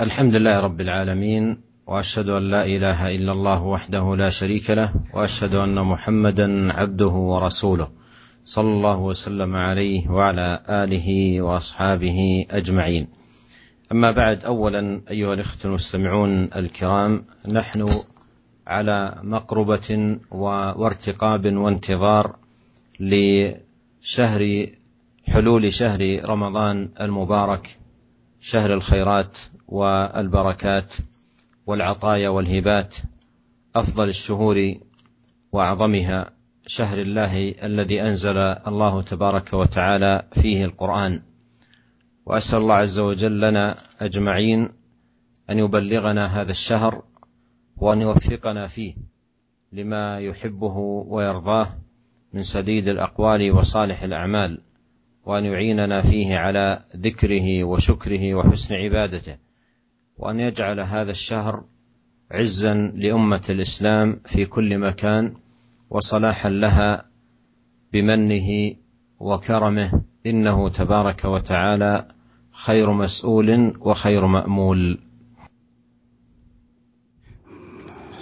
الحمد لله رب العالمين وأشهد أن لا إله إلا الله وحده لا شريك له وأشهد أن محمدا عبده ورسوله صلى الله وسلم عليه وعلى آله وأصحابه أجمعين. أما بعد اولا أيها الإخوة المستمعون الكرام نحن على مقربة وارتقاب وانتظار لشهر حلول شهر رمضان المبارك شهر الخيرات والبركات والعطايا والهبات أفضل الشهور وأعظمها شهر الله الذي أنزل الله تبارك وتعالى فيه القرآن. وأسأل الله عز وجل لنا أجمعين أن يبلغنا هذا الشهر وأن يوفقنا فيه لما يحبه ويرضاه من سديد الأقوال وصالح الأعمال. وأن يعيننا فيه على ذكره وشكره وحسن عبادته وأن يجعل هذا الشهر عزا لأمة الإسلام في كل مكان وصلاحا لها بمنه وكرمه. إنه تبارك وتعالى خير مسؤول وخير مأمول.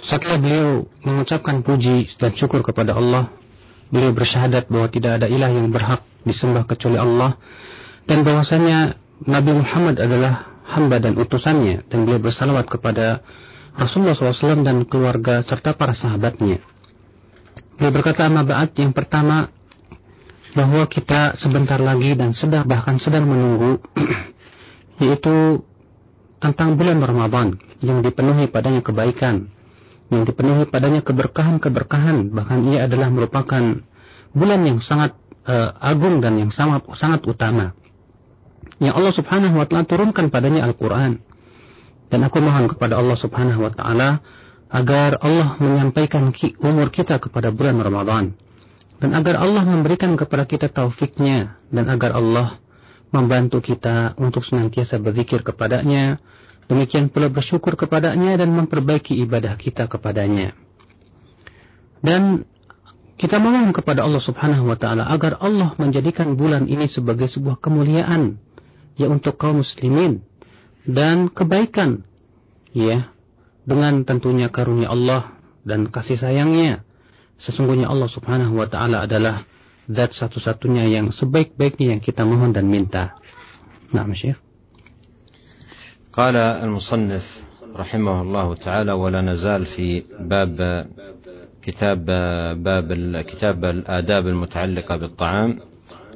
Setelah beliau mengucapkan puji dan syukur kepada Allah, beliau bersyahadat bahwa tidak ada ilah yang berhak disembah kecuali Allah. Dan bahwasanya Nabi Muhammad adalah hamba dan utusannya. Dan beliau bersalawat kepada Rasulullah SAW dan keluarga serta para sahabatnya. Beliau berkata amma ba'at yang pertama bahwa kita sebentar lagi dan sedang bahkan sedang menunggu yaitu tentang bulan Ramadan yang dipenuhi padanya kebaikan, yang dipenuhi padanya keberkahan-keberkahan, bahkan ia adalah merupakan bulan yang sangat uh, agung dan yang sangat sangat utama. Yang Allah Subhanahu wa taala turunkan padanya Al-Qur'an. Dan aku mohon kepada Allah Subhanahu wa taala agar Allah menyampaikan umur kita kepada bulan Ramadan. Dan agar Allah memberikan kepada kita taufiknya. Dan agar Allah membantu kita untuk senantiasa berzikir kepadanya demikian pula bersyukur kepadanya dan memperbaiki ibadah kita kepadanya dan kita mohon kepada Allah Subhanahu wa taala agar Allah menjadikan bulan ini sebagai sebuah kemuliaan ya untuk kaum muslimin dan kebaikan ya dengan tentunya karunia Allah dan kasih sayangnya sesungguhnya Allah Subhanahu wa taala adalah zat satu-satunya yang sebaik-baiknya yang kita mohon dan minta. Nah, Syekh. قال المصنف رحمه الله تعالى ولا نزال في باب كتاب باب كتاب الآداب المتعلقة بالطعام.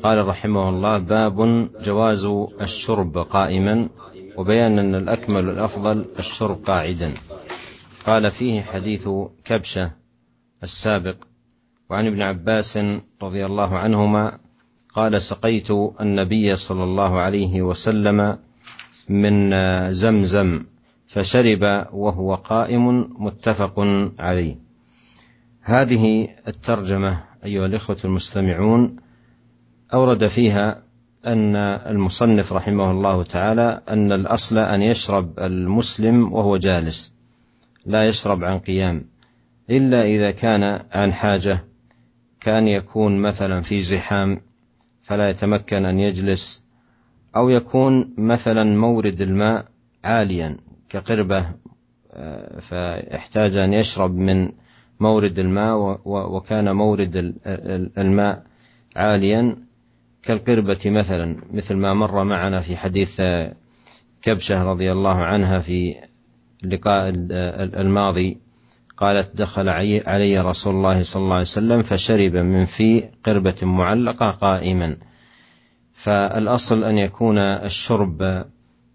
قال رحمه الله باب جواز الشرب قائما وبيان أن الأكمل الأفضل الشرب قاعدا. قال فيه حديث كبشة السابق وعن ابن عباس رضي الله عنهما قال سقيت النبي صلى الله عليه وسلم من زمزم فشرب وهو قائم متفق عليه. هذه الترجمة أيها الإخوة المستمعون أورد فيها أن المصنف رحمه الله تعالى أن الأصل أن يشرب المسلم وهو جالس لا يشرب عن قيام إلا إذا كان عن حاجة كأن يكون مثلا في زحام فلا يتمكن أن يجلس أو يكون مثلا مورد الماء عاليا كقربة آه، فيحتاج أن يشرب من مورد الماء وكان مورد الماء عاليا كالقربة مثلا مثل ما مر معنا في حديث كبشة رضي الله عنها في اللقاء الماضي قالت دخل علي رسول الله صلى الله عليه وسلم فشرب من في قربة معلقة قائما فالأصل أن يكون الشرب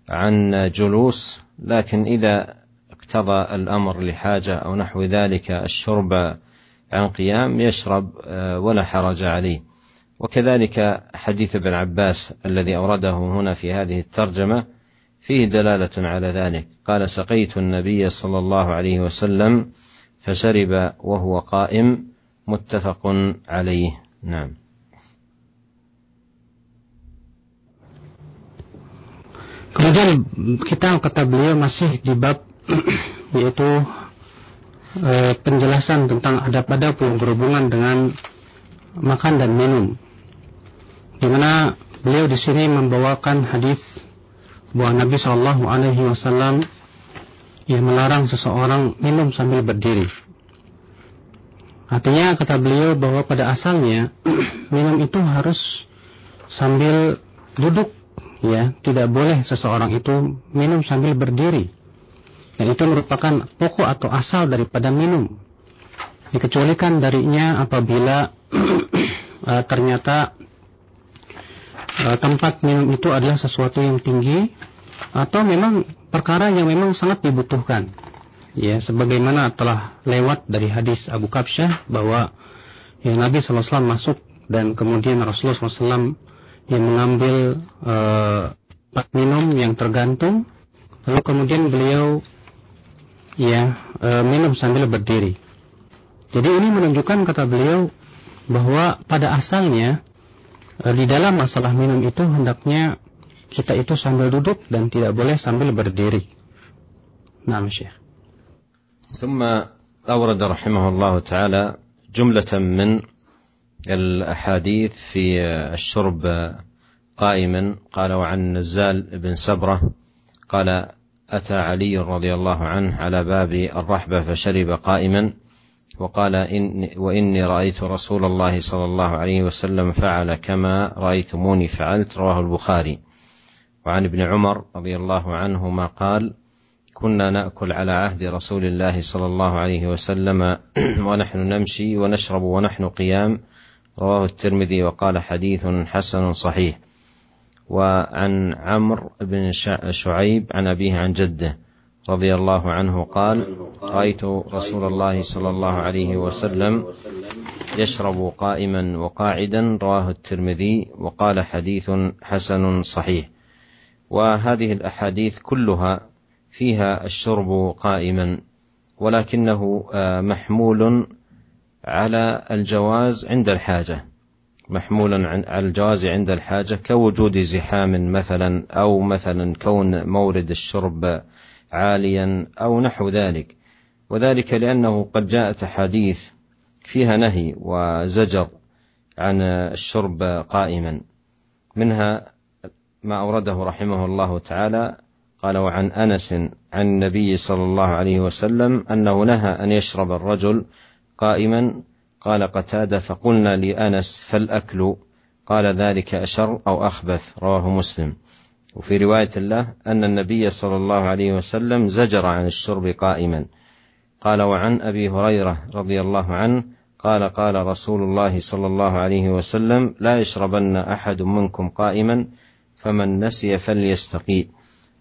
عن جلوس لكن إذا اقتضى الأمر لحاجة أو نحو ذلك الشرب عن قيام يشرب ولا حرج عليه. وكذلك حديث ابن عباس الذي أورده هنا في هذه الترجمة فيه دلالة على ذلك. قال سقيت النبي صلى الله عليه وسلم فشرب وهو قائم متفق عليه. نعم. Kemudian kita kata beliau masih di bab yaitu e, penjelasan tentang adab-adab yang berhubungan dengan makan dan minum di mana beliau di sini membawakan hadis bahwa Nabi Shallallahu Alaihi Wasallam yang melarang seseorang minum sambil berdiri. Artinya kata beliau bahwa pada asalnya minum itu harus sambil duduk ya, tidak boleh seseorang itu minum sambil berdiri. Dan itu merupakan pokok atau asal daripada minum. Dikecualikan darinya apabila uh, ternyata uh, tempat minum itu adalah sesuatu yang tinggi atau memang perkara yang memang sangat dibutuhkan. Ya, sebagaimana telah lewat dari hadis Abu Kabsyah bahwa ya, Nabi SAW masuk dan kemudian Rasulullah SAW yang mengambil uh, minum yang tergantung, lalu kemudian beliau ya uh, minum sambil berdiri. Jadi ini menunjukkan kata beliau bahwa pada asalnya uh, di dalam masalah minum itu hendaknya kita itu sambil duduk dan tidak boleh sambil berdiri. Nah, Syekh. ثم أورد رحمه الله تعالى جملة من الأحاديث في الشرب قائما قال وعن نزال بن سبرة قال أتى علي رضي الله عنه على باب الرحبة فشرب قائما وقال إن وإني رأيت رسول الله صلى الله عليه وسلم فعل كما رأيتموني فعلت. رواه البخاري. وعن ابن عمر رضي الله عنهما قال كنا نأكل على عهد رسول الله صلى الله عليه وسلم ونحن نمشي ونشرب ونحن قيام. رواه الترمذي وقال حديث حسن صحيح. وعن عمرو بن شعيب عن أبيه عن جده رضي الله عنه قال رأيت رسول الله صلى الله عليه وسلم يشرب قائما وقاعدا. رواه الترمذي وقال حديث حسن صحيح. وهذه الأحاديث كلها فيها الشرب قائما ولكنه محمول على الجواز عند الحاجة محمولا على الجواز عند الحاجة كوجود زحام مثلا أو مثلا كون مورد الشرب عاليا أو نحو ذلك. وذلك لأنه قد جاءت احاديث فيها نهي وزجر عن الشرب قائما. منها ما أورده رحمه الله تعالى قال وعن أنس عن النبي صلى الله عليه وسلم أنه نهى أن يشرب الرجل قائما قال قتادة فقلنا لأنس فالأكل؟ قال ذلك أشر أو أخبث رواه مسلم. وفي رواية الله أن النبي صلى الله عليه وسلم زجر عن الشرب قائما. قال وعن أبي هريرة رضي الله عنه قال قال رسول الله صلى الله عليه وسلم لا يشربن أحد منكم قائما فمن نسي فليستقي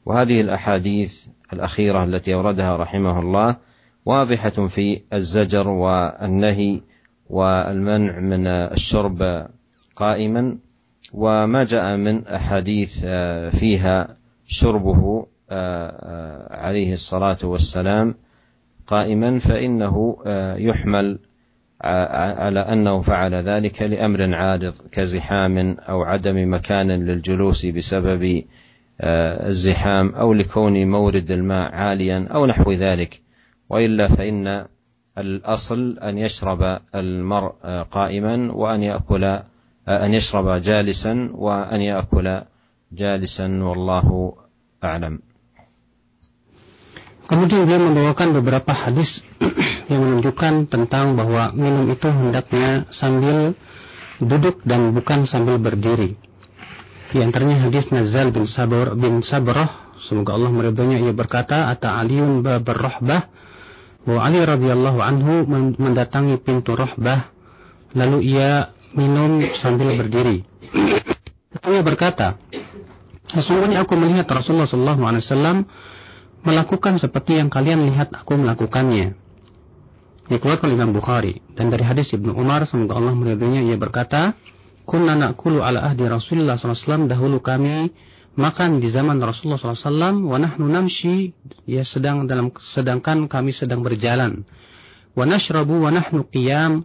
وهذه الأحاديث الأخيرة التي أوردها رحمه الله واضحة في الزجر والنهي والمنع من الشرب قائما وما جاء من أحاديث فيها شربه عليه الصلاة والسلام قائما فإنه يحمل على أنه فعل ذلك لأمر عارض كزحام أو عدم مكان للجلوس بسبب الزحام أو لكون مورد الماء عاليا أو نحو ذلك. والا فان الاصل ان يشرب المرء قائما وان ياكل ان يشرب جالسا وان ياكل جالسا والله اعلم Kemudian dia membawakan beberapa hadis yang menunjukkan tentang bahwa minum itu hendaknya sambil duduk dan bukan sambil berdiri. Di antaranya hadis Nazal bin Sabr bin Sabrah, semoga Allah meridhoinya ia berkata, "Ata Aliun babar rahbah." Bahwa Ali radhiyallahu anhu mendatangi pintu rahbah, lalu ia minum sambil berdiri. Ia berkata, Sesungguhnya aku melihat Rasulullah sallallahu alaihi wasallam melakukan seperti yang kalian lihat aku melakukannya. Dikeluarkan Imam Bukhari dan dari hadis Ibnu Umar semoga Allah meridhoinya ia berkata, kunna na'kulu ala ahdi Rasulullah SAW dahulu kami makan di zaman Rasulullah SAW wa nahnu namshi ya sedang dalam sedangkan kami sedang berjalan. Wa nashrabu wa nahnu qiyam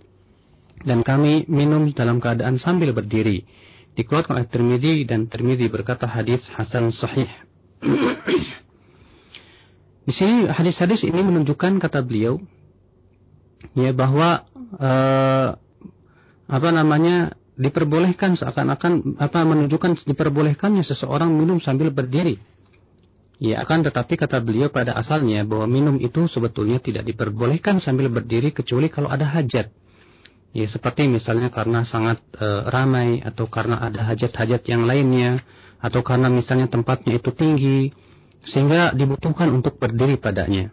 dan kami minum dalam keadaan sambil berdiri. Dikeluarkan oleh Tirmidzi dan Tirmidzi berkata hadis hasan sahih. Di sini hadis-hadis ini menunjukkan kata beliau ya bahwa uh, apa namanya diperbolehkan seakan-akan apa menunjukkan diperbolehkannya seseorang minum sambil berdiri. Ya, akan tetapi kata beliau pada asalnya bahwa minum itu sebetulnya tidak diperbolehkan sambil berdiri kecuali kalau ada hajat. Ya, seperti misalnya karena sangat e, ramai atau karena ada hajat-hajat yang lainnya atau karena misalnya tempatnya itu tinggi sehingga dibutuhkan untuk berdiri padanya.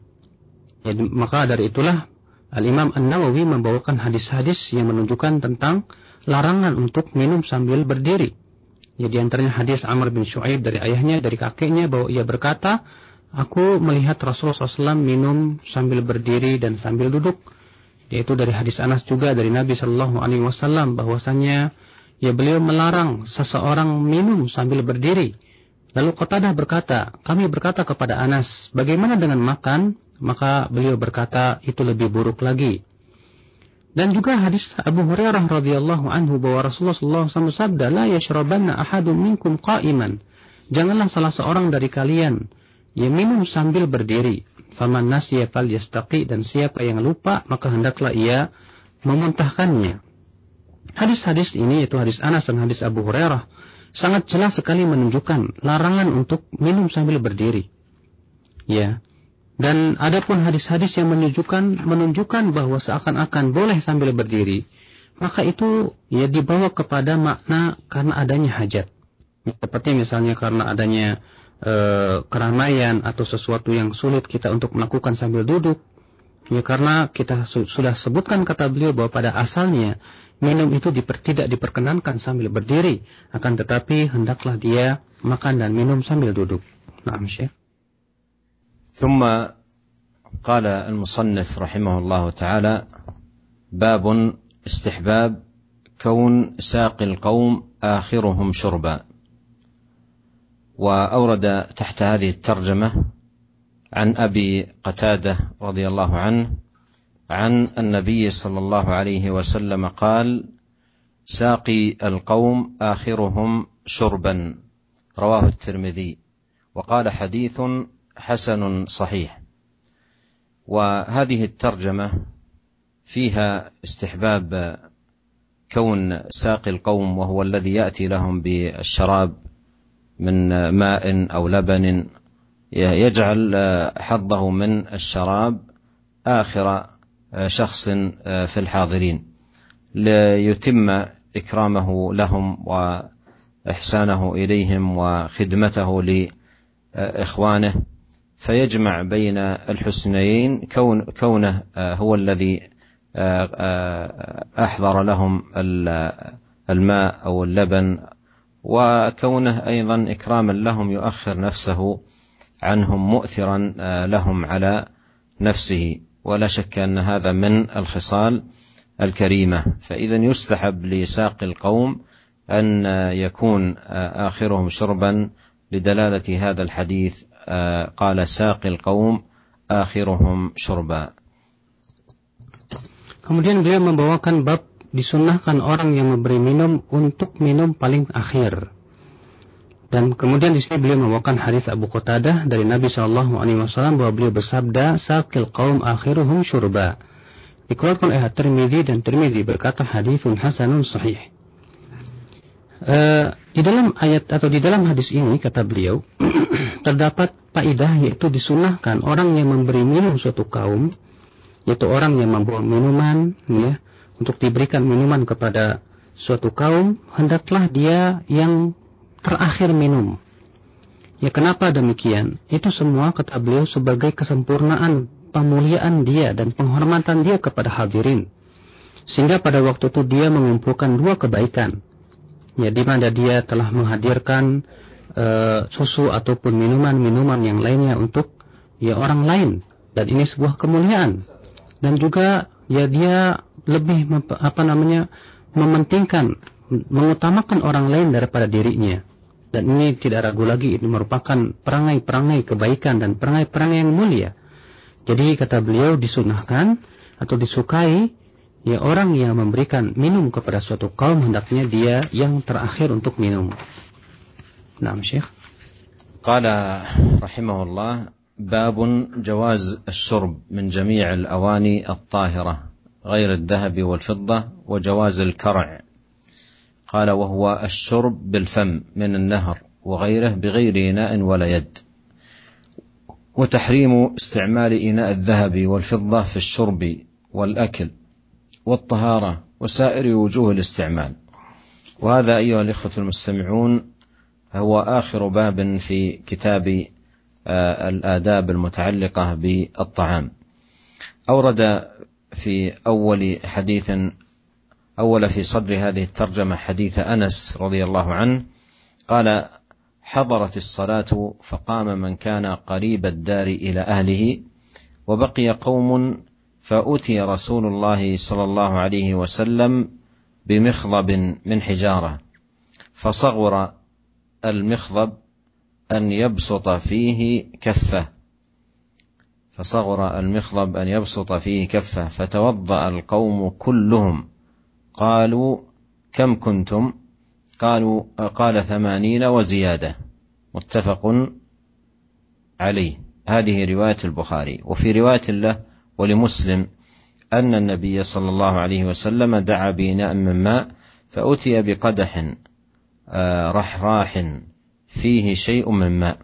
Ya, maka dari itulah Al-Imam An-Nawawi membawakan hadis-hadis yang menunjukkan tentang larangan untuk minum sambil berdiri. Ya di antaranya hadis Amr bin Shu'aib dari ayahnya, dari kakeknya bahwa ia berkata, Aku melihat Rasulullah SAW minum sambil berdiri dan sambil duduk. Yaitu dari hadis Anas juga dari Nabi Shallallahu Alaihi Wasallam bahwasanya ya beliau melarang seseorang minum sambil berdiri. Lalu Qatadah berkata, kami berkata kepada Anas, bagaimana dengan makan? Maka beliau berkata, itu lebih buruk lagi. Dan juga hadis Abu Hurairah radhiyallahu anhu bahwa Rasulullah SAW sabda, "La yashrabanna ahadun minkum qa'iman." Janganlah salah seorang dari kalian yang minum sambil berdiri. Faman nasiya yastaqi dan siapa yang lupa maka hendaklah ia memuntahkannya. Hadis-hadis ini yaitu hadis Anas dan hadis Abu Hurairah sangat jelas sekali menunjukkan larangan untuk minum sambil berdiri. Ya, dan ada pun hadis-hadis yang menunjukkan menunjukkan bahwa seakan-akan boleh sambil berdiri, maka itu ya dibawa kepada makna karena adanya hajat. Seperti misalnya karena adanya e, keramaian atau sesuatu yang sulit kita untuk melakukan sambil duduk. Ya karena kita su sudah sebutkan kata beliau bahwa pada asalnya minum itu diper tidak diperkenankan sambil berdiri, akan tetapi hendaklah dia makan dan minum sambil duduk. Nah, Syekh. ثم قال المصنف رحمه الله تعالى باب استحباب كون ساقي القوم آخرهم شربا. وأورد تحت هذه الترجمة عن أبي قتادة رضي الله عنه عن النبي صلى الله عليه وسلم قال ساقي القوم آخرهم شربا. رواه الترمذي. وقال حديث حسن صحيح. وهذه الترجمة فيها استحباب كون ساقي القوم وهو الذي يأتي لهم بالشراب من ماء أو لبن يجعل حظه من الشراب آخر شخص في الحاضرين ليتم إكرامه لهم وإحسانه إليهم وخدمته لإخوانه. فيجمع بين الحسنيين كون كونه آه، هو الذي آه، آه، أحضر لهم الماء أو اللبن وكونه أيضا إكراما لهم يؤخر نفسه عنهم مؤثرا لهم على نفسه. ولا شك أن هذا من الخصال الكريمة. فاذا يستحب لساقي القوم أن يكون آخرهم شربا لدلالة هذا الحديث قال ساقي القوم آخرهم شربا Kemudian beliau membawakan bab disunahkan orang yang memberi minum untuk minum paling akhir. Dan kemudian di sini beliau membawakan hadis Abu Qatadah dari Nabi Shallallahu Alaihi Wasallam bahwa beliau bersabda, "Sakil kaum akhiruhum syurba." Dikeluarkan oleh Tirmidzi dan Tirmidzi berkata hadisun hasanun sahih. Uh, di dalam ayat atau di dalam hadis ini kata beliau terdapat faidah yaitu disunahkan orang yang memberi minum suatu kaum yaitu orang yang membawa minuman ya untuk diberikan minuman kepada suatu kaum hendaklah dia yang terakhir minum. Ya kenapa demikian? Itu semua kata beliau sebagai kesempurnaan pemuliaan dia dan penghormatan dia kepada hadirin. Sehingga pada waktu itu dia mengumpulkan dua kebaikan ya di mana dia telah menghadirkan uh, susu ataupun minuman-minuman yang lainnya untuk ya orang lain. Dan ini sebuah kemuliaan. Dan juga ya dia lebih apa namanya mementingkan mengutamakan orang lain daripada dirinya. Dan ini tidak ragu lagi ini merupakan perangai-perangai kebaikan dan perangai-perangai yang mulia. Jadi kata beliau disunahkan atau disukai ya orang yang memberikan minum kepada suatu kaum hendaknya dia yang terakhir untuk minum. Naam Syekh. قال رحمه الله باب جواز الشرب من جميع الاواني الطاهره غير الذهب والفضه وجواز الكرع قال وهو الشرب بالفم من النهر وغيره بغير اناء ولا يد وتحريم استعمال إناء الذهب والفضة في الشرب والأكل والطهارة وسائر وجوه الاستعمال. وهذا أيها الإخوة المستمعون هو آخر باب في كتاب آه، الآداب المتعلقة بالطعام. أورد في أول حديث أول في صدر هذه الترجمة حديث أنس رضي الله عنه قال حضرت الصلاة فقام من كان قريب الدار إلى أهله وبقي قوم فأتي رسول الله صلى الله عليه وسلم بمخضب من حجارة فصغر المخضب أن يبسط فيه كفه فصغر المخضب أن يبسط فيه كفه فتوضأ القوم كلهم. قالوا كم كنتم؟ قالوا قال ثمانين وزيادة. متفق عليه. هذه رواية البخاري. وفي رواية له ولمسلم أن النبي صلى الله عليه وسلم دعا بإناء من ماء فأتي بقدح آه، رحراح فيه شيء من ماء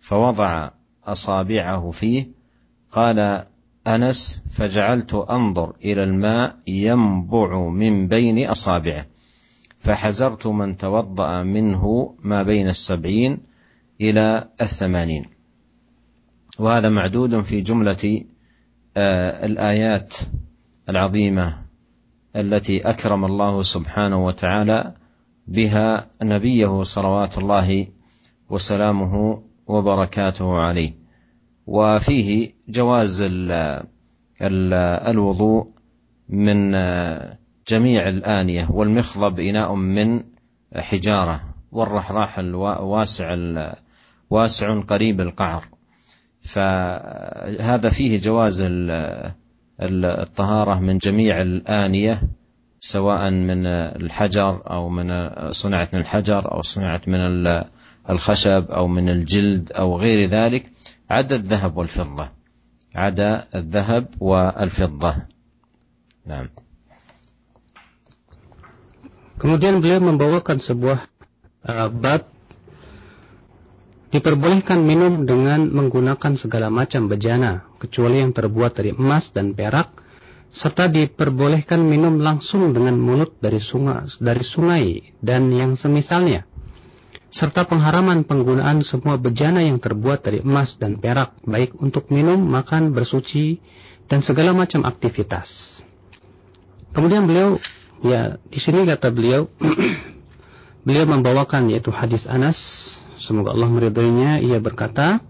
فوضع أصابعه فيه قال أنس فجعلت أنظر إلى الماء ينبع من بين أصابعه فحزرت من توضأ منه ما بين السبعين إلى الثمانين. وهذا معدود في جملة آه، الآيات العظيمة التي أكرم الله سبحانه وتعالى بها نبيه صلوات الله وسلامه وبركاته عليه. وفيه جواز الوضوء من جميع الآنية والمخضب إناء من حجارة والرحراح الواسع واسع قريب القعر. فهذا فيه جواز الطهارة من جميع الآنية سواء من الحجر أو من صنعت من الحجر أو صنعت من الخشب أو من الجلد أو غير ذلك عدا الذهب والفضة. عدا الذهب والفضة. نعم. Kemudian beliau membawakan sebuah uh, bab diperbolehkan minum dengan menggunakan segala macam bejana kecuali yang terbuat dari emas dan perak serta diperbolehkan minum langsung dengan mulut dari sungai, dari sungai dan yang semisalnya serta pengharaman penggunaan semua bejana yang terbuat dari emas dan perak, baik untuk minum, makan, bersuci, dan segala macam aktivitas. Kemudian beliau, ya di sini kata beliau, beliau membawakan yaitu hadis Anas, semoga Allah meridainya, ia berkata,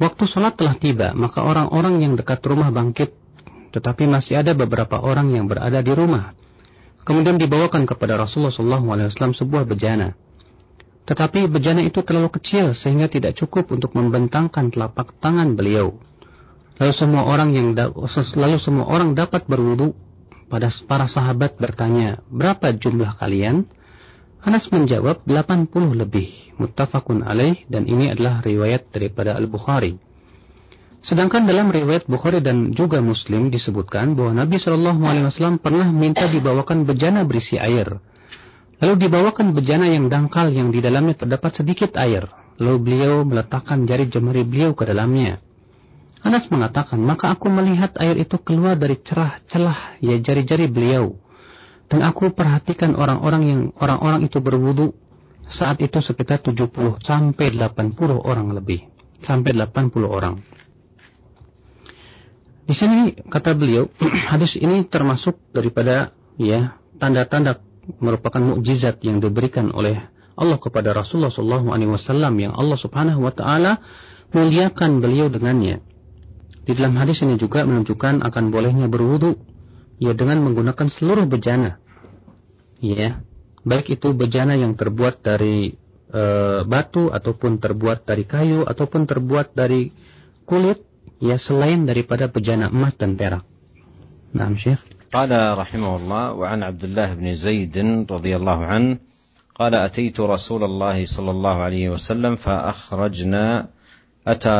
Waktu sholat telah tiba, maka orang-orang yang dekat rumah bangkit, tetapi masih ada beberapa orang yang berada di rumah. Kemudian dibawakan kepada Rasulullah SAW sebuah bejana. Tetapi bejana itu terlalu kecil sehingga tidak cukup untuk membentangkan telapak tangan beliau. Lalu semua orang yang lalu semua orang dapat berwudu. Pada para sahabat bertanya, berapa jumlah kalian? Anas menjawab 80 lebih, muttafaqun alaih dan ini adalah riwayat daripada Al-Bukhari. Sedangkan dalam riwayat Bukhari dan juga Muslim disebutkan bahwa Nabi Shallallahu Alaihi Wasallam pernah minta dibawakan bejana berisi air. Lalu dibawakan bejana yang dangkal yang di dalamnya terdapat sedikit air. Lalu beliau meletakkan jari jemari beliau ke dalamnya. Anas mengatakan, maka aku melihat air itu keluar dari cerah celah ya jari-jari beliau. Dan aku perhatikan orang-orang yang orang-orang itu berwudu saat itu sekitar 70 sampai 80 orang lebih. Sampai 80 orang. Di sini kata beliau, hadis ini termasuk daripada ya tanda-tanda merupakan mukjizat yang diberikan oleh Allah kepada Rasulullah SAW yang Allah Subhanahu Wa Taala muliakan beliau dengannya. Di dalam hadis ini juga menunjukkan akan bolehnya berwudu ya dengan menggunakan seluruh bejana. Ya, baik itu bejana yang terbuat dari e, batu ataupun terbuat dari kayu ataupun terbuat dari kulit ya selain daripada bejana emas dan perak. نعم شيخ قال رحمه الله وعن عبد الله بن زيد رضي الله عنه قال أتيت رسول الله صلى الله عليه وسلم فأخرجنا أتى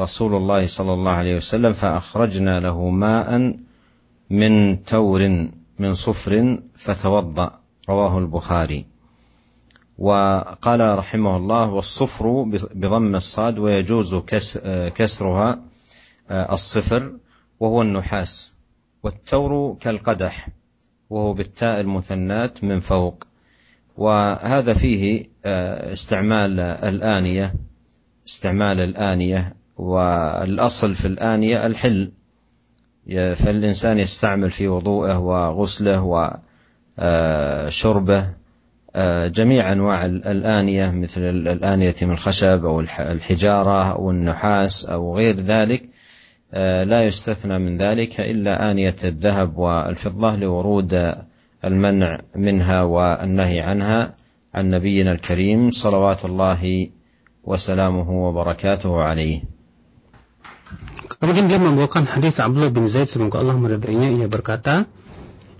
رسول الله صلى الله عليه وسلم فأخرجنا له ماء من تور من صفر فتوضأ رواه البخاري. وقال رحمه الله والصفر بضم الصاد ويجوز كسرها الصفر وهو النحاس. والتور كالقدح وهو بالتاء المثنات من فوق. وهذا فيه استعمال الآنية استعمال الآنية والأصل في الآنية الحل. فالإنسان يستعمل في وضوءه وغسله وشربه جميع أنواع الآنية مثل الآنية من الخشب أو الحجارة أو النحاس أو غير ذلك لا يستثنى من ذلك إلا آنية الذهب والفضة لورود المنع منها والنهي عنها عن نبينا الكريم صلوات الله وسلامه وبركاته عليه. Kemudian dia membawakan hadis Abdullah bin Zaid semoga Allah meridainya ia berkata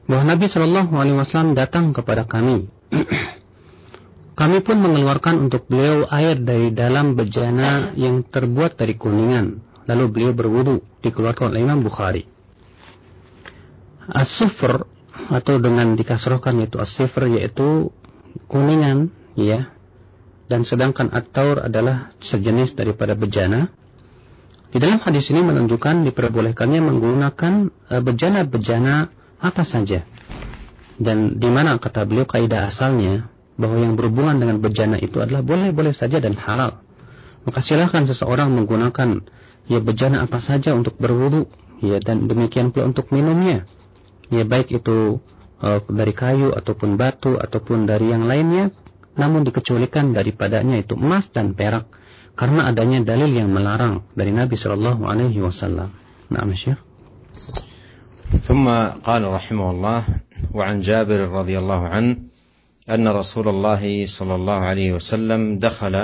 bahwa Nabi Shallallahu alaihi wasallam datang kepada kami. kami pun mengeluarkan untuk beliau air dari dalam bejana yang terbuat dari kuningan. Lalu beliau berwudu dikeluarkan oleh Imam Bukhari. As-sufr atau dengan dikasrohkan yaitu as-sifr yaitu kuningan ya dan sedangkan at-taur adalah sejenis daripada bejana di dalam hadis ini menunjukkan diperbolehkannya menggunakan eh, bejana-bejana apa saja. Dan di mana kata beliau kaidah asalnya bahwa yang berhubungan dengan bejana itu adalah boleh-boleh saja dan halal. Maka silahkan seseorang menggunakan ya bejana apa saja untuk berwudu, ya dan demikian pula untuk minumnya. Ya baik itu uh, dari kayu ataupun batu ataupun dari yang lainnya, namun dikecualikan daripadanya itu emas dan perak karena adanya dalil yang melarang dari Nabi Shallallahu Alaihi Wasallam. Nah, Syekh. ثم قال رحمه الله وعن جابر رضي الله عنه أن رسول الله صلى الله عليه وسلم دخل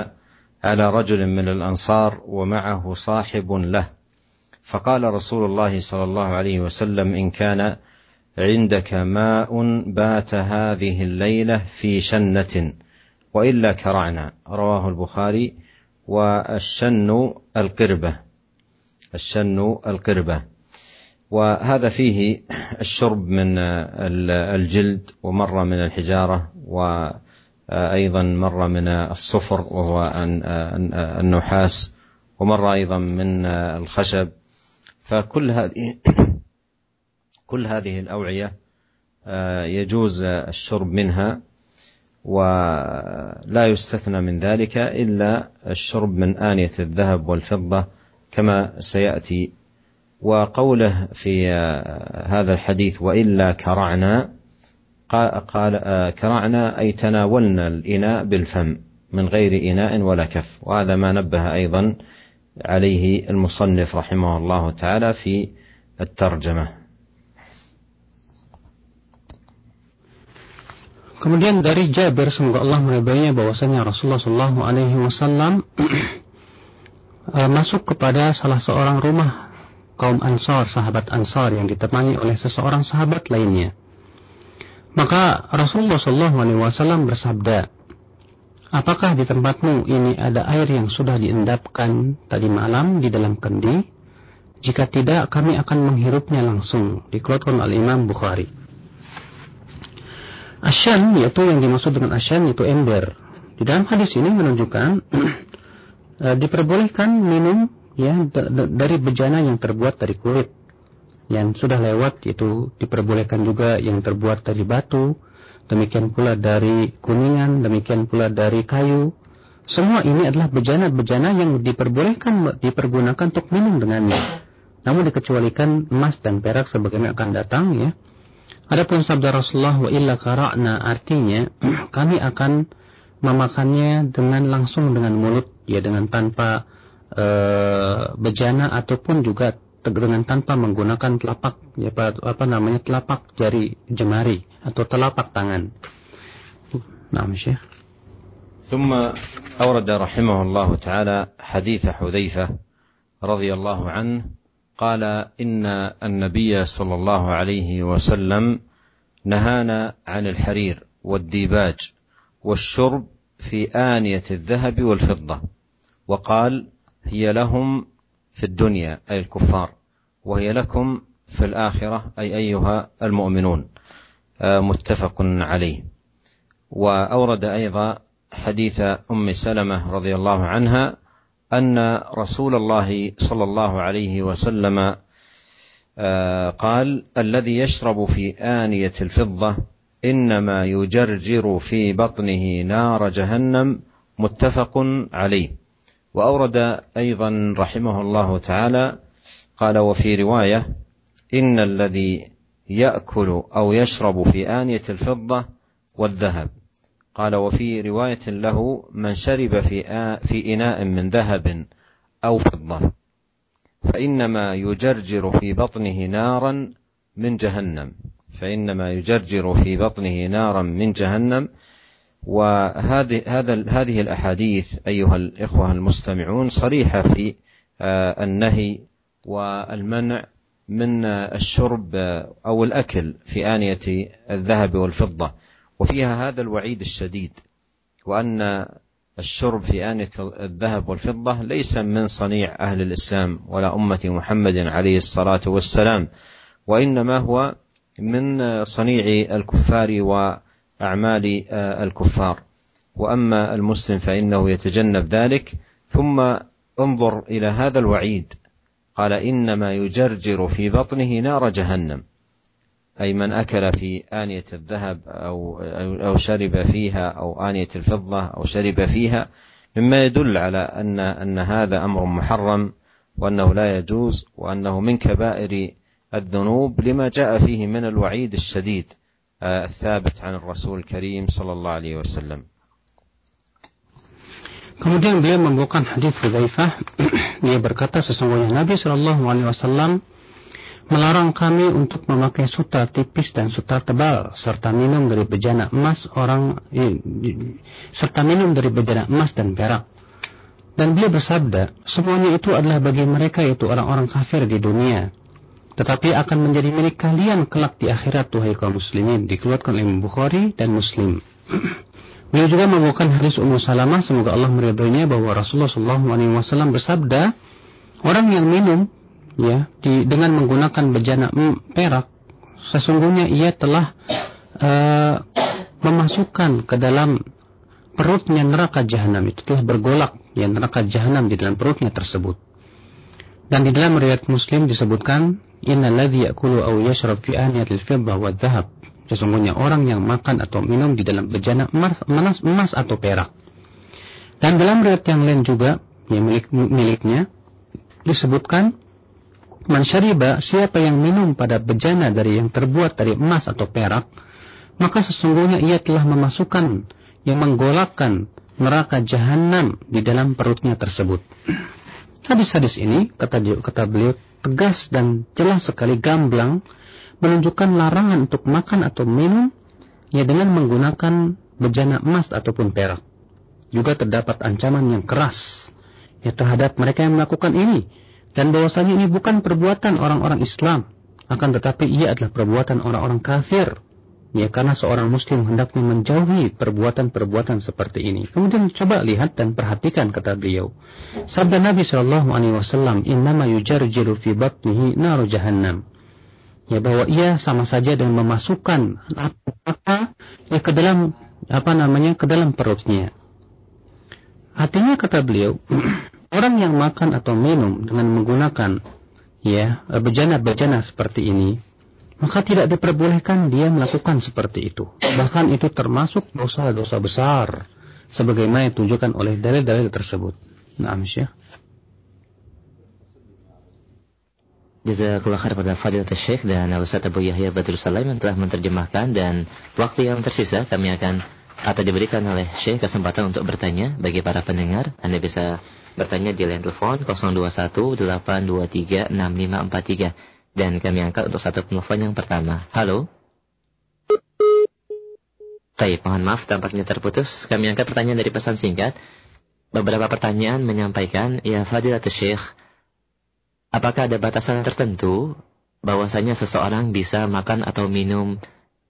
على رجل من الأنصار ومعه صاحب له فقال رسول الله صلى الله عليه وسلم إن كان عندك ماء بات هذه الليلة في شنة وإلا كرعنا رواه البخاري والشن القربة. الشن القربة. وهذا فيه الشرب من الجلد ومرة من الحجارة وأيضا مرة من الصفر وهو النحاس ومرة أيضا من الخشب. فكل هذه كل هذه الأوعية يجوز الشرب منها. ولا يستثنى من ذلك إلا الشرب من آنية الذهب والفضة كما سيأتي. وقوله في هذا الحديث وإلا كرعنا قال كرعنا أي تناولنا الإناء بالفم من غير إناء ولا كف. وهذا ما نبه أيضا عليه المصنف رحمه الله تعالى في الترجمة. Kemudian dari Jabir semoga Allah meridainya bahwasanya Rasulullah Shallallahu Alaihi Wasallam eh, masuk kepada salah seorang rumah kaum Ansar, sahabat Ansar yang ditemani oleh seseorang sahabat lainnya. Maka Rasulullah Shallallahu Alaihi Wasallam bersabda, Apakah di tempatmu ini ada air yang sudah diendapkan tadi malam di dalam kendi? Jika tidak, kami akan menghirupnya langsung. Dikeluarkan oleh Imam Bukhari. Asyan yaitu yang dimaksud dengan asyan yaitu ember. Di dalam hadis ini menunjukkan uh, diperbolehkan minum ya dari bejana yang terbuat dari kulit. Yang sudah lewat itu diperbolehkan juga yang terbuat dari batu, demikian pula dari kuningan, demikian pula dari kayu. Semua ini adalah bejana-bejana yang diperbolehkan dipergunakan untuk minum dengannya. Namun dikecualikan emas dan perak sebagaimana akan datang ya. Adapun sabda Rasulullah wa illa kara'na artinya kami akan memakannya dengan langsung dengan mulut ya dengan tanpa e, bejana ataupun juga dengan tanpa menggunakan telapak ya apa namanya telapak jari jemari atau telapak tangan. Nah, Syekh. ثم أورد رحمه الله تعالى حديث حذيفة رضي الله عنه قال إن النبي صلى الله عليه وسلم نهانا عن الحرير والديباج والشرب في آنية الذهب والفضة وقال هي لهم في الدنيا أي الكفار وهي لكم في الآخرة أي أيها المؤمنون. متفق عليه. وأورد أيضا حديث أم سلمة رضي الله عنها أن رسول الله صلى الله عليه وسلم آه، قال الذي يشرب في آنية الفضة إنما يجرجر في بطنه نار جهنم متفق عليه. وأورد أيضا رحمه الله تعالى قال وفي رواية إن الذي يأكل أو يشرب في آنية الفضة والذهب. قال وفي رواية له من شرب في في إناء من ذهب أو فضة فإنما يجرجر في بطنه نارا من جهنم فإنما يجرجر في بطنه نارا من جهنم. وهذه هذا هذه الأحاديث أيها الإخوة المستمعون صريحة في النهي والمنع من الشرب أو الأكل في آنية الذهب والفضة. وفيها هذا الوعيد الشديد وأن الشرب في آنية الذهب والفضة ليس من صنيع أهل الإسلام ولا أمة محمد عليه الصلاة والسلام وإنما هو من صنيع الكفار وأعمال الكفار. وأما المسلم فإنه يتجنب ذلك. ثم انظر إلى هذا الوعيد. قال إنما يجرجر في بطنه نار جهنم. أي من أكل في آنية الذهب أو أو شرب فيها أو آنية الفضة أو شرب فيها مما يدل على أن أن هذا أمر محرم وأنه لا يجوز وأنه من كبائر الذنوب لما جاء فيه من الوعيد الشديد الثابت عن الرسول الكريم صلى الله عليه وسلم. Kemudian beliau membawakan hadis Hudzaifah dia berkata sesungguhnya Nabi Shallallahu alaihi wasallam melarang kami untuk memakai sutra tipis dan sutra tebal serta minum dari bejana emas orang serta minum dari bejana emas dan perak. Dan beliau bersabda, semuanya itu adalah bagi mereka yaitu orang-orang kafir di dunia. Tetapi akan menjadi milik kalian kelak di akhirat tuhai kaum muslimin dikeluarkan oleh Bukhari dan Muslim. beliau juga membawakan hadis Ummu Salamah semoga Allah meridhoinya bahwa Rasulullah SAW bersabda, orang yang minum ya di, dengan menggunakan bejana perak sesungguhnya ia telah uh, memasukkan ke dalam perutnya neraka jahanam itu telah bergolak ya neraka jahanam di dalam perutnya tersebut. Dan di dalam riwayat Muslim disebutkan innalladzi ya'kulu aw yashrab fi aniyatil fiddah wa dhahab. Sesungguhnya orang yang makan atau minum di dalam bejana emas, emas, emas atau perak. Dan dalam riwayat yang lain juga yang milik, miliknya disebutkan Man syariba, siapa yang minum pada bejana dari yang terbuat dari emas atau perak, maka sesungguhnya ia telah memasukkan yang menggolakkan neraka jahanam di dalam perutnya tersebut. Hadis-hadis ini, kata, kata beliau, tegas dan jelas sekali gamblang menunjukkan larangan untuk makan atau minum ya dengan menggunakan bejana emas ataupun perak. Juga terdapat ancaman yang keras ya terhadap mereka yang melakukan ini dan bahwasanya ini bukan perbuatan orang-orang Islam. Akan tetapi ia adalah perbuatan orang-orang kafir. Ya karena seorang muslim hendaknya menjauhi perbuatan-perbuatan seperti ini. Kemudian coba lihat dan perhatikan kata beliau. Sabda Nabi Shallallahu alaihi wasallam innama yujarjiru fi batnihi naru jahannam. Ya bahwa ia sama saja dengan memasukkan apa ya ke dalam apa namanya ke dalam perutnya. Artinya kata beliau Orang yang makan atau minum dengan menggunakan ya bejana-bejana seperti ini, maka tidak diperbolehkan dia melakukan seperti itu. Bahkan itu termasuk dosa-dosa besar sebagaimana ditunjukkan oleh dalil-dalil tersebut. Nah, Syekh. Jazakallah khair pada Fadilat Syekh dan Ustaz Abu Yahya Badrul Salam yang telah menerjemahkan dan waktu yang tersisa kami akan atau diberikan oleh Syekh kesempatan untuk bertanya bagi para pendengar. Anda bisa bertanya di line telepon 0218236543 dan kami angkat untuk satu penelpon yang pertama. Halo. Baik, mohon maaf tampaknya terputus. Kami angkat pertanyaan dari pesan singkat. Beberapa pertanyaan menyampaikan, ya Fadilatul Syekh, apakah ada batasan tertentu bahwasanya seseorang bisa makan atau minum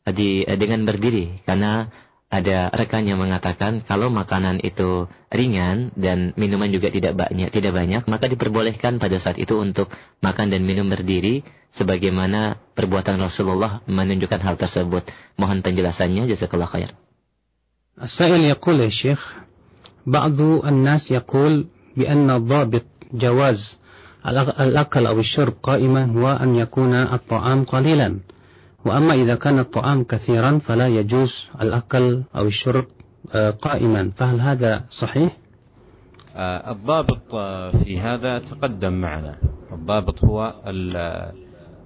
di, dengan berdiri? Karena ada rekan yang mengatakan kalau makanan itu ringan dan minuman juga tidak banyak, tidak banyak, maka diperbolehkan pada saat itu untuk makan dan minum berdiri sebagaimana perbuatan Rasulullah menunjukkan hal tersebut. Mohon penjelasannya jazakallah khair. السائل يقول يا شيخ بعض الناس يقول بأن الضابط جواز الأكل أو الشرب قائما هو أن يكون الطعام قليلا وأما إذا كان الطعام كثيرا فلا يجوز الأكل أو الشرب قائما. فهل هذا صحيح؟ الضابط في هذا تقدم معنا. الضابط هو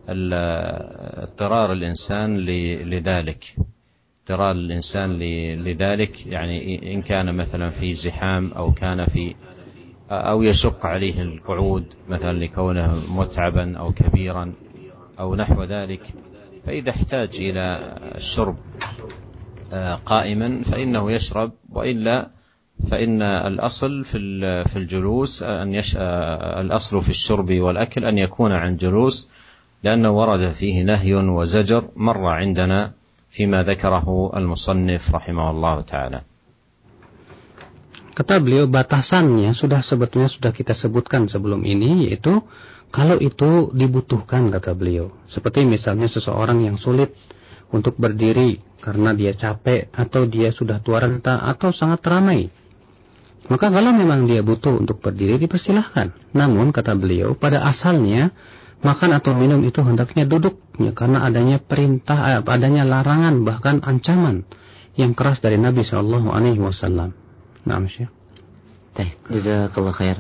اضطرار الإنسان لذلك. اضطرار الإنسان لذلك يعني إن كان مثلا في زحام أو كان في أو يشق عليه القعود مثلا لكونه متعبا أو كبيرا أو نحو ذلك فإذا احتاج إلى الشرب قائما فإنه يشرب وإلا فإن الأصل في في الجلوس أن يش... الأصل في الشرب والأكل أن يكون عن جلوس لأنه ورد فيه نهي وزجر مر عندنا فيما ذكره المصنف رحمه الله تعالى. Kata beliau batasannya sudah sebetulnya sudah kita sebutkan sebelum ini yaitu kalau itu dibutuhkan kata beliau. Seperti misalnya seseorang yang sulit untuk berdiri karena dia capek atau dia sudah tua renta atau sangat ramai. Maka kalau memang dia butuh untuk berdiri dipersilahkan. Namun kata beliau pada asalnya makan atau minum itu hendaknya duduk ya, karena adanya perintah, eh, adanya larangan bahkan ancaman yang keras dari Nabi Shallallahu Alaihi Wasallam. Nah, jazakallah khair.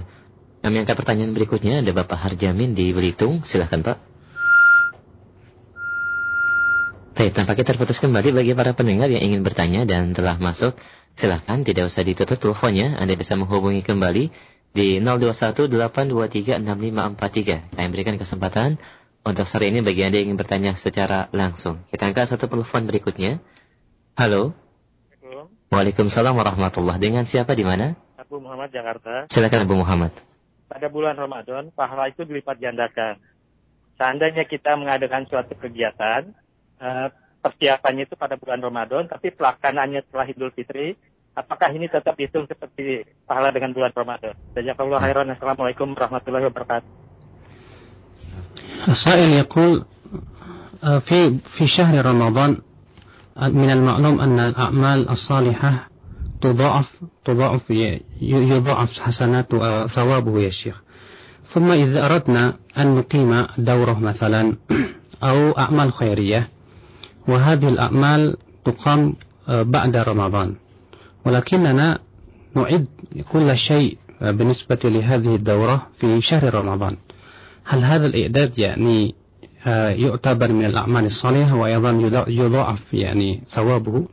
Kami angkat pertanyaan berikutnya ada Bapak Harjamin di Belitung. Silahkan Pak. Baik, tampaknya terputus kembali bagi para pendengar yang ingin bertanya dan telah masuk. Silahkan, tidak usah ditutup teleponnya. Anda bisa menghubungi kembali di 0218236543. Kami berikan kesempatan untuk sore ini bagi Anda yang ingin bertanya secara langsung. Kita angkat satu telepon berikutnya. Halo. Waalaikumsalam warahmatullah. Dengan siapa di mana? Abu Muhammad Jakarta. Silakan Abu Muhammad Pada bulan Ramadan, pahala itu dilipat gandakan. Seandainya kita mengadakan suatu kegiatan, eh, persiapannya itu pada bulan Ramadan, tapi pelaksanaannya setelah Idul Fitri, apakah ini tetap hitung seperti pahala dengan bulan Ramadan? Jazakallah khairan. Assalamualaikum warahmatullahi wabarakatuh. السائل يقول في في شهر رمضان من المعلوم أن الأعمال الصالحة تضاعف تضاعف يضاعف حسنات ثوابه يا شيخ. ثم إذا أردنا أن نقيم دورة مثلا أو أعمال خيرية وهذه الأعمال تقام بعد رمضان. ولكننا نعد كل شيء بالنسبة لهذه الدورة في شهر رمضان. هل هذا الإعداد يعني يعتبر من الأعمال الصالحة وأيضا يضاعف يعني ثوابه؟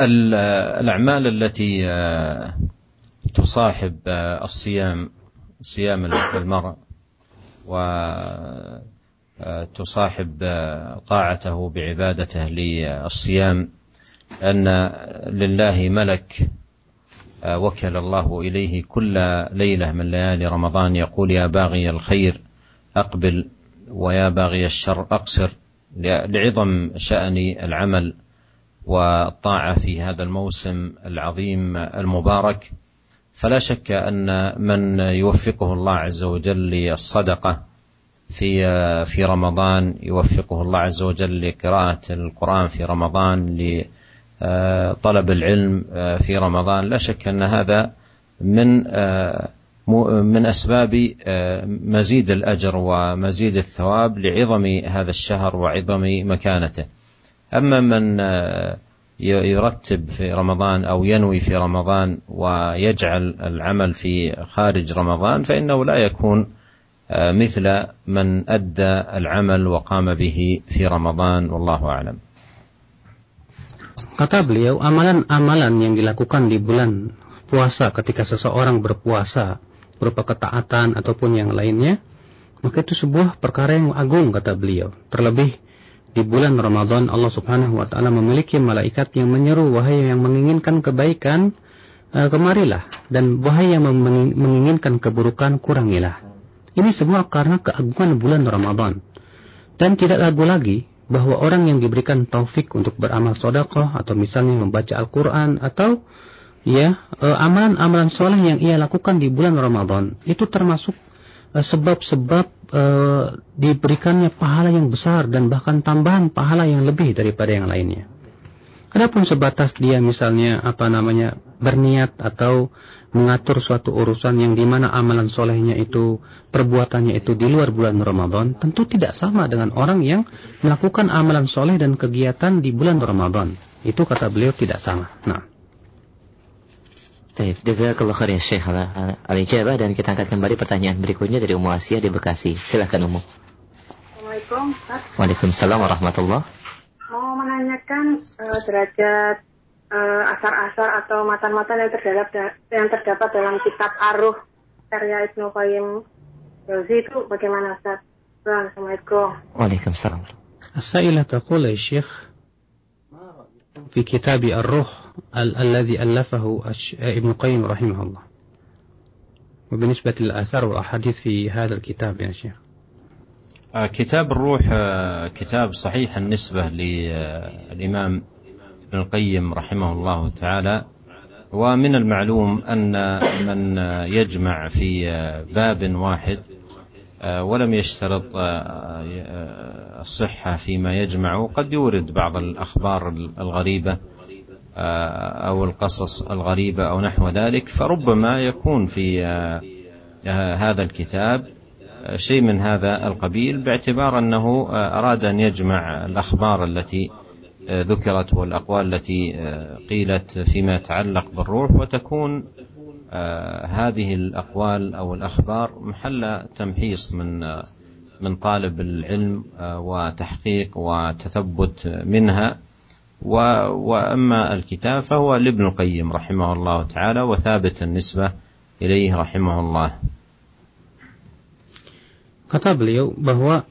الأعمال التي تصاحب الصيام صيام المرء وتصاحب طاعته بعبادته للصيام أن لله ملك وكل الله إليه كل ليلة من ليالي رمضان يقول يا باغي الخير أقبل ويا باغي الشر أقصر لعظم شأن العمل. والطاعة في هذا الموسم العظيم المبارك فلا شك أن من يوفقه الله عز وجل للصدقة في في رمضان يوفقه الله عز وجل لقراءة القرآن في رمضان لطلب العلم في رمضان لا شك أن هذا من من أسباب مزيد الأجر ومزيد الثواب لعظم هذا الشهر وعظم مكانته. اما من يرتب في رمضان او ينوي في رمضان ويجعل العمل في خارج رمضان فانه لا يكون مثل من ادى العمل وقام به في رمضان والله اعلم. Kata beliau, amalan-amalan yang dilakukan di bulan puasa ketika seseorang berpuasa berupa ketaatan ataupun yang lainnya, maka itu sebuah perkara yang agung kata beliau. Terlebih di bulan Ramadan Allah Subhanahu wa taala memiliki malaikat yang menyeru wahai yang menginginkan kebaikan uh, kemarilah dan wahai yang menginginkan keburukan kurangilah. Ini semua karena keagungan bulan Ramadan. Dan tidak ragu lagi bahwa orang yang diberikan taufik untuk beramal sodakoh atau misalnya membaca Al-Quran atau ya eh, amalan-amalan soleh yang ia lakukan di bulan Ramadan itu termasuk eh, sebab-sebab uh, diberikannya pahala yang besar dan bahkan tambahan pahala yang lebih daripada yang lainnya. Adapun sebatas dia misalnya apa namanya berniat atau mengatur suatu urusan yang di mana amalan solehnya itu perbuatannya itu di luar bulan Ramadan tentu tidak sama dengan orang yang melakukan amalan soleh dan kegiatan di bulan Ramadan itu kata beliau tidak sama. Nah. Baik, jazakallah khair ya Syekh al-ijabah dan kita angkat kembali pertanyaan berikutnya dari Ummu Asia di Bekasi. Silahkan Ummu. Assalamualaikum Ustaz. Waalaikumsalam warahmatullah. Mau menanyakan uh, derajat uh, asar-asar atau matan-matan yang terdapat yang terdapat dalam kitab Aruh karya Ibnu Qayyim Jauzi itu bagaimana Ustaz? Assalamualaikum. Waalaikumsalam. السائلة تقول يا شيخ في كتاب الروح ال الذي ألفه ابن القيم رحمه الله. وبالنسبة للآثار والأحاديث في هذا الكتاب يا شيخ. كتاب الروح كتاب صحيح النسبة للإمام ابن القيم رحمه الله تعالى. ومن المعلوم أن من يجمع في باب واحد ولم يشترط الصحة فيما يجمع. قد يورد بعض الأخبار الغريبة أو القصص الغريبة أو نحو ذلك. فربما يكون في هذا الكتاب شيء من هذا القبيل باعتبار أنه أراد أن يجمع الأخبار التي ذكرت والأقوال التي قيلت فيما يتعلق بالروح وتكون هذه الأقوال أو الأخبار محل تمحيص من من طالب العلم وتحقيق وتثبت منها واما الكتاب فهو لابن القيم رحمه الله تعالى وثابت النسبة اليه رحمه الله Kata beliau bahwa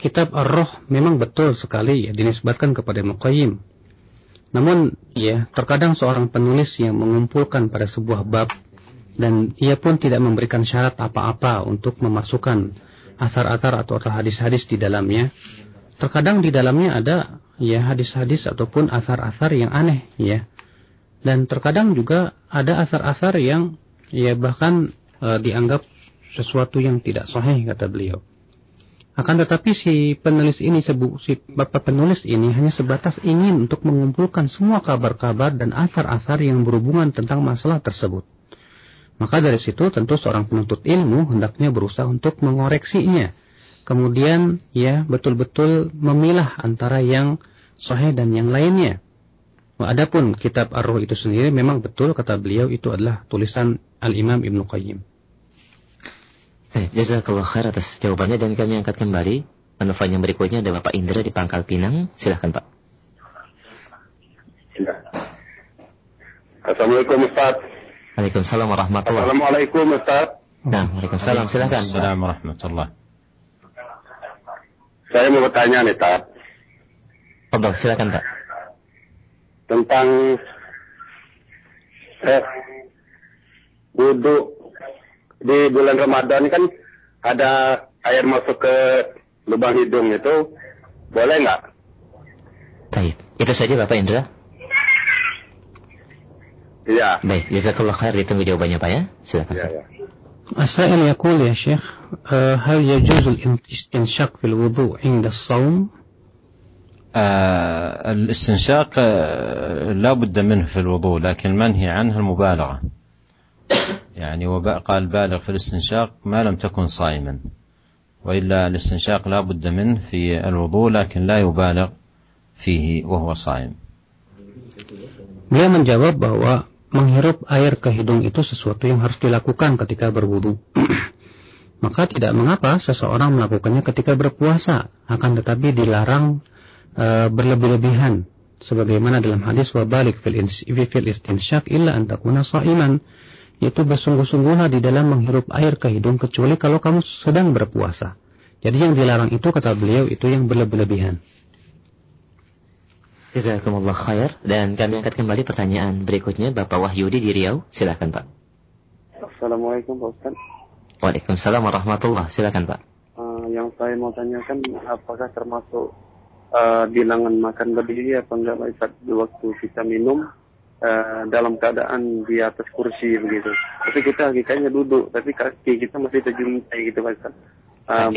kitab Ar-Roh memang betul sekali ya dinisbatkan kepada Muqayyim. Namun ya terkadang seorang penulis yang mengumpulkan pada sebuah bab dan ia pun tidak memberikan syarat apa-apa untuk memasukkan asar-asar atau hadis-hadis di dalamnya. Terkadang di dalamnya ada ya hadis-hadis ataupun asar-asar yang aneh ya. Dan terkadang juga ada asar-asar yang ya bahkan e, dianggap sesuatu yang tidak sahih kata beliau. Akan tetapi si penulis ini si bapak penulis ini hanya sebatas ingin untuk mengumpulkan semua kabar-kabar dan asar-asar yang berhubungan tentang masalah tersebut. Maka dari situ tentu seorang penuntut ilmu hendaknya berusaha untuk mengoreksinya. Kemudian ya betul-betul memilah antara yang sahih dan yang lainnya. Adapun kitab Ar-Ruh itu sendiri memang betul kata beliau itu adalah tulisan Al-Imam Ibnu Qayyim. Baik, jazakallah khair atas jawabannya dan kami angkat kembali penelpon yang berikutnya ada Bapak Indra di Pangkal Pinang. Silahkan Pak. Assalamualaikum Ustaz. Waalaikumsalam warahmatullahi Assalamualaikum Ustaz. Nah, Waalaikumsalam. Silahkan. Assalamualaikum warahmatullahi Saya mau bertanya nih Ustaz. Fadal, silakan Pak. Tentang eh, wudhu di bulan Ramadan kan ada air masuk ke lubang hidung itu boleh nggak? Baik, itu saja Bapak Indra. Iya. Baik, jazakallah khair ditunggu jawabannya Pak ya. Silakan. Iya, iya. السائل يقول يا شيخ هل يجوز الاستنشاق في الوضوء عند الصوم؟ آه الاستنشاق آه لا بد منه في الوضوء لكن منهي عنه المبالغة يعني وقال بالغ في الاستنشاق ما لم تكن صائما وإلا الاستنشاق لا بد منه في الوضوء لكن لا يبالغ فيه وهو صائم Beliau menjawab bahwa menghirup air ke hidung itu sesuatu yang harus dilakukan ketika berwudu. Maka tidak mengapa seseorang melakukannya ketika berpuasa, akan tetapi dilarang e, berlebih-lebihan sebagaimana dalam hadis wabalik fil, fil istinsyak illa antakuna sa'iman yaitu bersungguh-sungguhlah di dalam menghirup air ke hidung kecuali kalau kamu sedang berpuasa. Jadi yang dilarang itu kata beliau itu yang berlebih-lebihan. Jazakumullah khair dan kami angkat kembali pertanyaan berikutnya Bapak Wahyudi di Riau. Silakan Pak. Assalamualaikum Pak Ustaz. Waalaikumsalam warahmatullah. Silakan Pak. Uh, yang saya mau tanyakan apakah termasuk uh, bilangan makan berdiri apa enggak Pak Ustaz di waktu kita minum uh, dalam keadaan di atas kursi begitu. Tapi kita hakikatnya duduk, tapi kaki kita masih terjuntai gitu Pak Ustaz. Uh,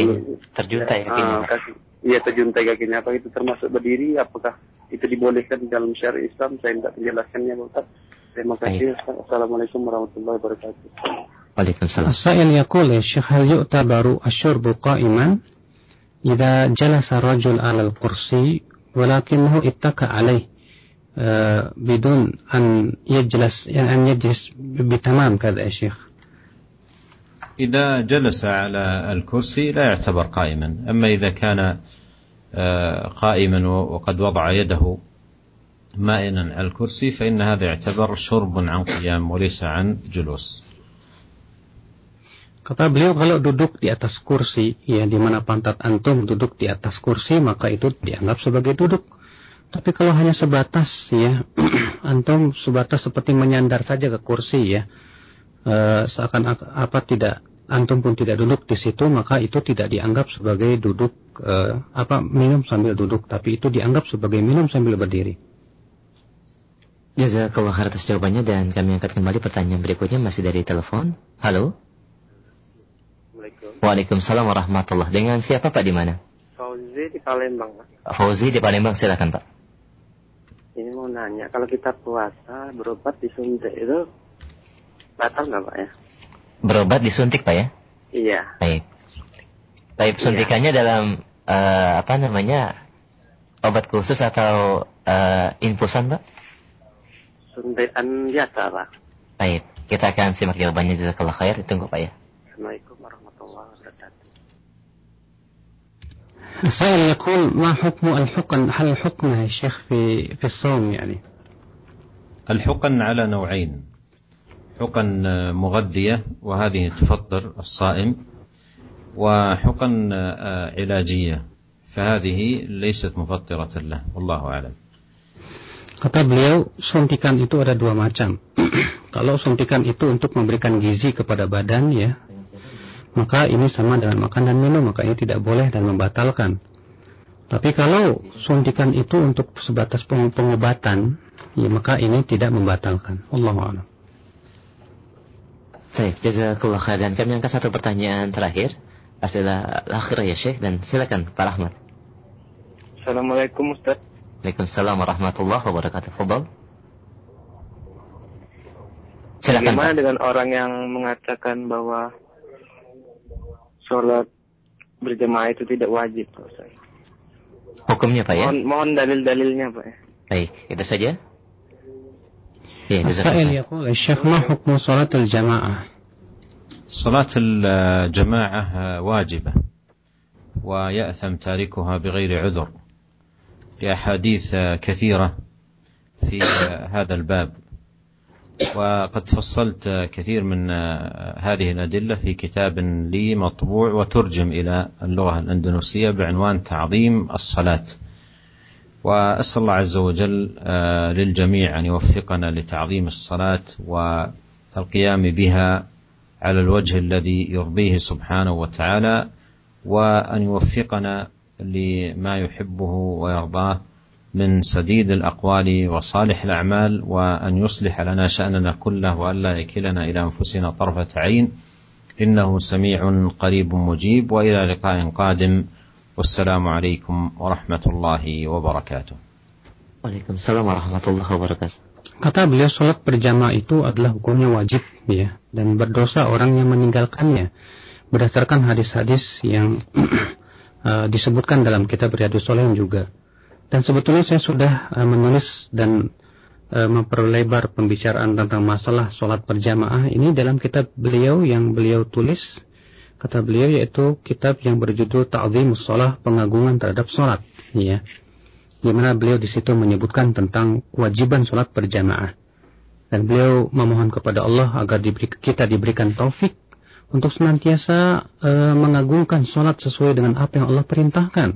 terjuntai kakinya. Uh, kaki, iya terjuntai kakinya. Apa itu termasuk berdiri? Apakah itu dibolehkan dalam syariat Islam? Saya tidak menjelaskannya Ustaz. Terima kasih. Assalamualaikum warahmatullahi wabarakatuh. Waalaikumsalam. السائل يقول يا شيخ هل يعتبر الشرب قائما إذا جلس الرجل على الكرسي ولكنه اتكى عليه بدون أن يجلس يعني أن يجلس بتمام كذا يا شيخ إذا جلس على الكرسي لا يعتبر قائما أما إذا كان قائما وقد وضع يده مائلا على الكرسي فإن هذا يعتبر شرب عن قيام وليس عن جلوس Kata beliau kalau duduk di atas kursi, ya di mana pantat antum duduk di atas kursi, maka itu dianggap sebagai duduk. Tapi kalau hanya sebatas ya, antum sebatas seperti menyandar saja ke kursi ya, e, seakan apa tidak antum pun tidak duduk di situ, maka itu tidak dianggap sebagai duduk e, apa minum sambil duduk, tapi itu dianggap sebagai minum sambil berdiri. Jazakallah khair atas jawabannya dan kami angkat kembali pertanyaan berikutnya masih dari telepon. Halo. Waalaikumsalam warahmatullah. Dengan siapa Pak di mana? Fauzi di Palembang, Pak. Fauzi di Palembang, silakan Pak. Ini mau nanya, kalau kita puasa berobat disuntik itu batal nggak Pak ya? Berobat disuntik Pak ya? Iya. Baik. Baik, suntikannya dalam uh, apa namanya obat khusus atau uh, infusan Pak? Suntikan biasa Pak. Baik, kita akan simak jawabannya jazakallah khair. Tunggu Pak ya. Assalamualaikum warahmatullahi wabarakatuh. السائل يقول ما حكم الحقن هل حكمها يا شيخ في في الصوم يعني الحقن على نوعين حقن مغذية وهذه تفطر الصائم وحقن علاجية فهذه ليست مفطرة له والله أعلم Kata beliau, suntikan itu ada dua macam. Kalau suntikan itu untuk memberikan gizi kepada badan ya, maka ini sama dengan makan dan minum, maka ini tidak boleh dan membatalkan. Tapi kalau suntikan itu untuk sebatas pengobatan, ya maka ini tidak membatalkan. Allah a'lam. Baik, jazakallah khair. Dan kami angkat satu pertanyaan terakhir. Asilah akhir ya Syekh dan silakan Pak Rahmat. Assalamualaikum Ustaz. Waalaikumsalam warahmatullahi wabarakatuh. Fadal. Silakan. Bagaimana Pak. dengan orang yang mengatakan bahwa sholat berjamaah itu tidak wajib Pak Ustaz? Hukumnya Pak ya? Mohon, mohon dalil-dalilnya Pak ya. Baik, itu saja. Ya, السائل jazakallah. يقول الشيخ ما حكم صلاة الجماعة صلاة الجماعة واجبة ويأثم تاركها بغير عذر لأحاديث كثيرة في هذا الباب. وقد فصلت كثير من هذه الأدلة في كتاب لي مطبوع وترجم إلى اللغة الأندونيسية بعنوان تعظيم الصلاة. وأسأل الله عز وجل آه، للجميع أن يوفقنا لتعظيم الصلاة والقيام بها على الوجه الذي يرضيه سبحانه وتعالى وأن يوفقنا لما يحبه ويرضاه من سديد الأقوال وصالح الأعمال وأن يصلح لنا شأننا كله والا يكلنا إلى أنفسنا طرفة عين إنه سميع قريب مجيب وإلى لقاء قادم والسلام عليكم ورحمة الله وبركاته. وعليكم السلام ورحمة الله وبركاته. Kata beliau sholat berjamaah itu adalah hukumnya wajib ya dan berdosa orang yang meninggalkannya. Berdasarkan hadis-hadis yang uh, disebutkan dalam kitab Riyadus Solihin juga. Dan sebetulnya saya sudah uh, menulis dan uh, memperlebar pembicaraan tentang masalah sholat berjamaah ini dalam kitab beliau yang beliau tulis. Kata beliau yaitu kitab yang berjudul Ta'zimus Shalah Pengagungan terhadap sholat ya di mana beliau di situ menyebutkan tentang kewajiban sholat berjamaah. Dan beliau memohon kepada Allah agar diberi, kita diberikan taufik untuk senantiasa e, mengagungkan sholat sesuai dengan apa yang Allah perintahkan.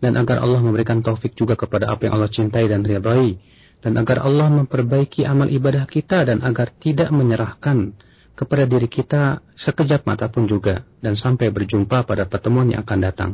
Dan agar Allah memberikan taufik juga kepada apa yang Allah cintai dan ridhai. Dan agar Allah memperbaiki amal ibadah kita dan agar tidak menyerahkan kepada diri kita sekejap mata pun juga. Dan sampai berjumpa pada pertemuan yang akan datang.